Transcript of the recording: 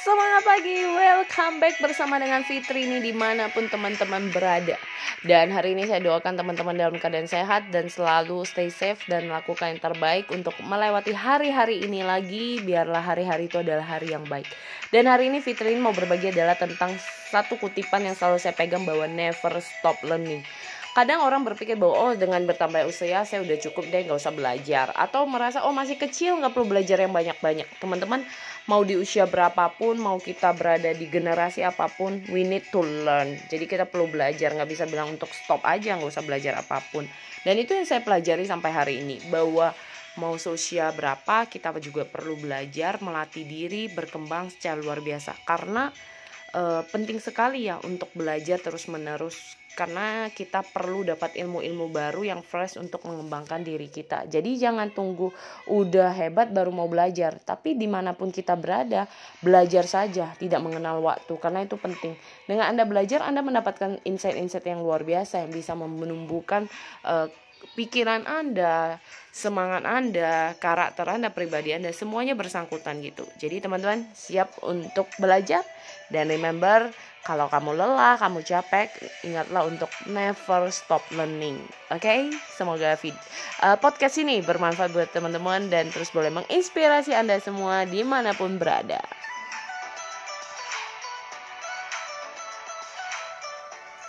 Semangat pagi, welcome back bersama dengan Fitri ini di mana pun teman-teman berada. Dan hari ini saya doakan teman-teman dalam keadaan sehat dan selalu stay safe dan lakukan yang terbaik untuk melewati hari-hari ini lagi Biarlah hari-hari itu adalah hari yang baik. Dan hari ini Fitri ini mau berbagi adalah tentang satu kutipan yang selalu saya pegang bahwa never stop learning kadang orang berpikir bahwa oh dengan bertambah usia saya udah cukup deh nggak usah belajar. Atau merasa oh masih kecil nggak perlu belajar yang banyak-banyak. Teman-teman mau di usia berapapun mau kita berada di generasi apa pun we need to learn. Jadi kita perlu belajar nggak bisa bilang untuk stop aja nggak usah belajar apa pun. Dan itu yang saya pelajari sampai hari ini bahwa mau seusia berapa kita juga perlu belajar melatih diri berkembang secara luar biasa. Karena uh, penting sekali ya untuk belajar terus menerus karena kita perlu dapat ilmu-ilmu baru yang fresh untuk mengembangkan diri kita. Jadi jangan tunggu udah hebat baru mau belajar, tapi di mana pun kita berada belajar saja, tidak mengenal waktu karena itu penting. Dengan anda belajar, anda mendapatkan insight-insight yang luar biasa yang bisa menumbuhkan uh, pikiran anda, semangat anda, karakter anda, pribadi anda, semuanya bersangkutan gitu. Jadi teman-teman siap untuk belajar dan remember kalau kamu lelah, kamu capek, ingatlah untuk never stop learning. Oke, okay? semoga vid uh, podcast ini bermanfaat buat teman-teman dan terus boleh menginspirasi anda semua di mana pun berada.